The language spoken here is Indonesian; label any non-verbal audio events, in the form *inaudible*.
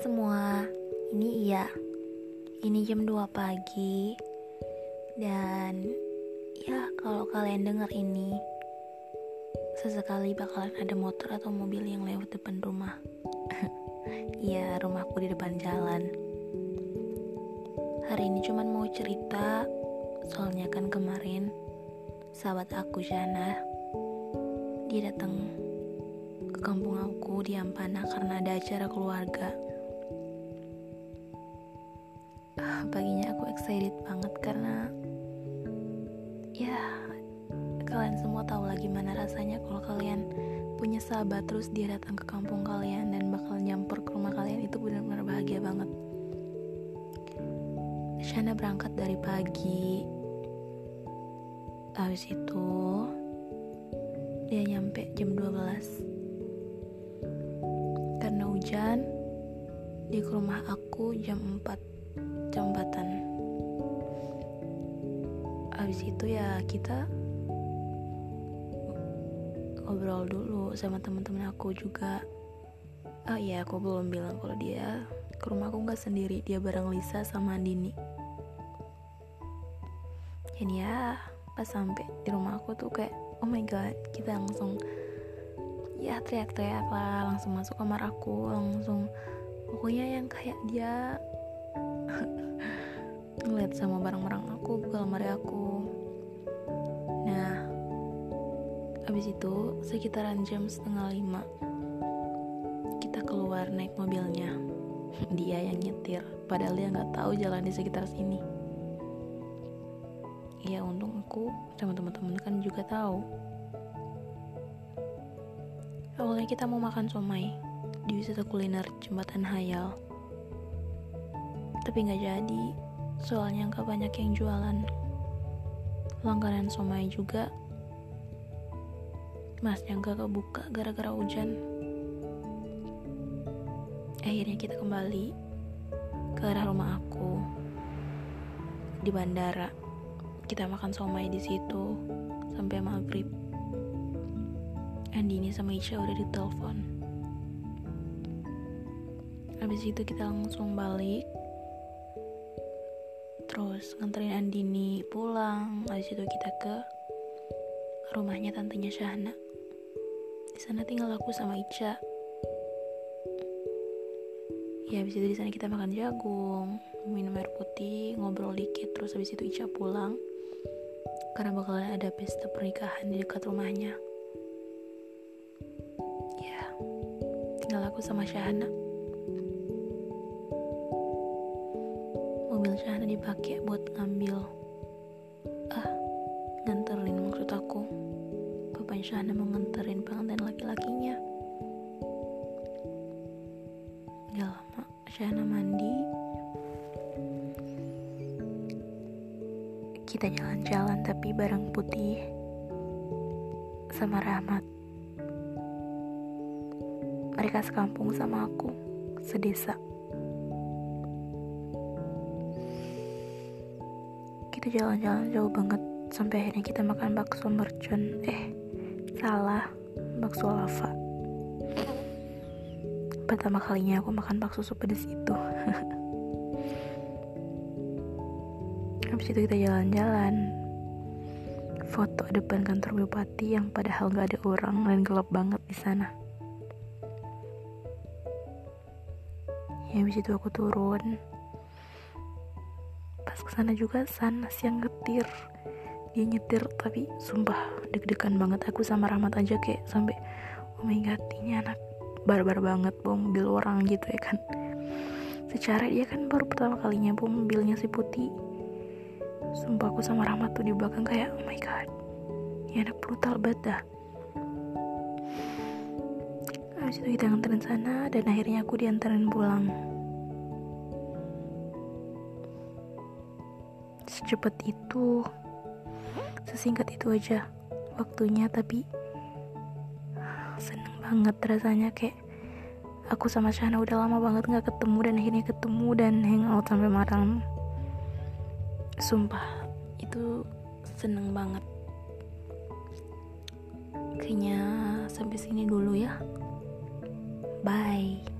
semua, ini iya. Ini jam 2 pagi. Dan ya kalau kalian dengar ini Sesekali bakalan ada motor atau mobil yang lewat depan rumah. *laughs* Iya rumahku di depan jalan. Hari ini cuman mau cerita Soalnya kan kemarin Sahabat aku Jana Dia datang ke kampung aku di Ampana karena ada acara keluarga paginya aku excited banget karena ya kalian semua tahu lagi mana rasanya kalau kalian punya sahabat terus dia datang ke kampung kalian dan bakal nyampur ke rumah kalian. Itu benar-benar bahagia banget. Shana berangkat dari pagi. Habis itu dia nyampe jam 12 karena hujan di rumah aku jam 4 jembatan habis itu ya kita ngobrol dulu sama teman-teman aku juga. Oh iya aku belum bilang kalau dia ke rumah aku nggak sendiri. Dia bareng Lisa sama Andini. Dan ya pas sampai di rumah aku tuh kayak oh my god kita langsung ya teriak-teriak lah langsung masuk kamar aku langsung pokoknya yang kayak dia ngeliat sama barang-barang aku buka lemari aku. Nah habis itu sekitaran jam setengah lima kita keluar naik mobilnya. *laughs* Dia yang nyetir padahal dia nggak tahu jalan di sekitar sini. Ya untung aku sama teman-teman kan juga tahu. Awalnya kita mau makan somai di wisata kuliner jembatan Hayal tapi nggak jadi. Soalnya nggak banyak yang jualan. Langganan somai juga. Masnya nggak kebuka gara-gara hujan. Akhirnya kita kembali ke arah rumah aku. Di bandara. Kita makan somai di situ sampai maghrib. Andini sama Isha udah ditelepon. Habis itu kita langsung balik terus nganterin Andini pulang. Habis itu kita ke rumahnya tantenya Syahna. Di sana tinggal aku sama Ica. Ya habis itu di sana kita makan jagung minum air putih ngobrol dikit terus habis itu Ica pulang. Karena bakalan ada pesta pernikahan di dekat rumahnya. Ya tinggal aku sama Syahna mobil Syahna dipakai buat ngambil ah nganterin maksud aku. Papa Syahna mau nganterin pengantin laki-lakinya. Gak lama Syahna mandi. Kita jalan-jalan tapi bareng putih sama Rahmat. Mereka sekampung sama aku sedesa kita jalan-jalan jauh banget sampai akhirnya kita makan bakso mercon. Eh salah bakso lava. Pertama kalinya aku makan bakso sepedes itu. *laughs* Habis itu kita jalan-jalan. Foto depan kantor bupati yang padahal gak ada orang dan gelap banget di sana. Ya habis itu aku turun ke sana juga sana yang ngetir. Dia nyetir tapi sumpah deg-degan banget. Aku sama Rahmat aja kayak sampai oh my god ini anak barbar banget bawa mobil orang gitu ya kan. Secara dia kan baru pertama kalinya bawa mobilnya si putih. Sumpah aku sama Rahmat tuh di belakang kayak oh my god ini anak brutal banget dah. Habis itu kita nganterin sana dan akhirnya aku diantarin pulang secepat itu. Sesingkat itu aja waktunya tapi seneng banget rasanya. Kayak aku sama Shana udah lama banget nggak ketemu dan akhirnya ketemu dan hangout sampai malam. Sumpah itu seneng banget. Kayaknya sampai sini dulu ya. Bye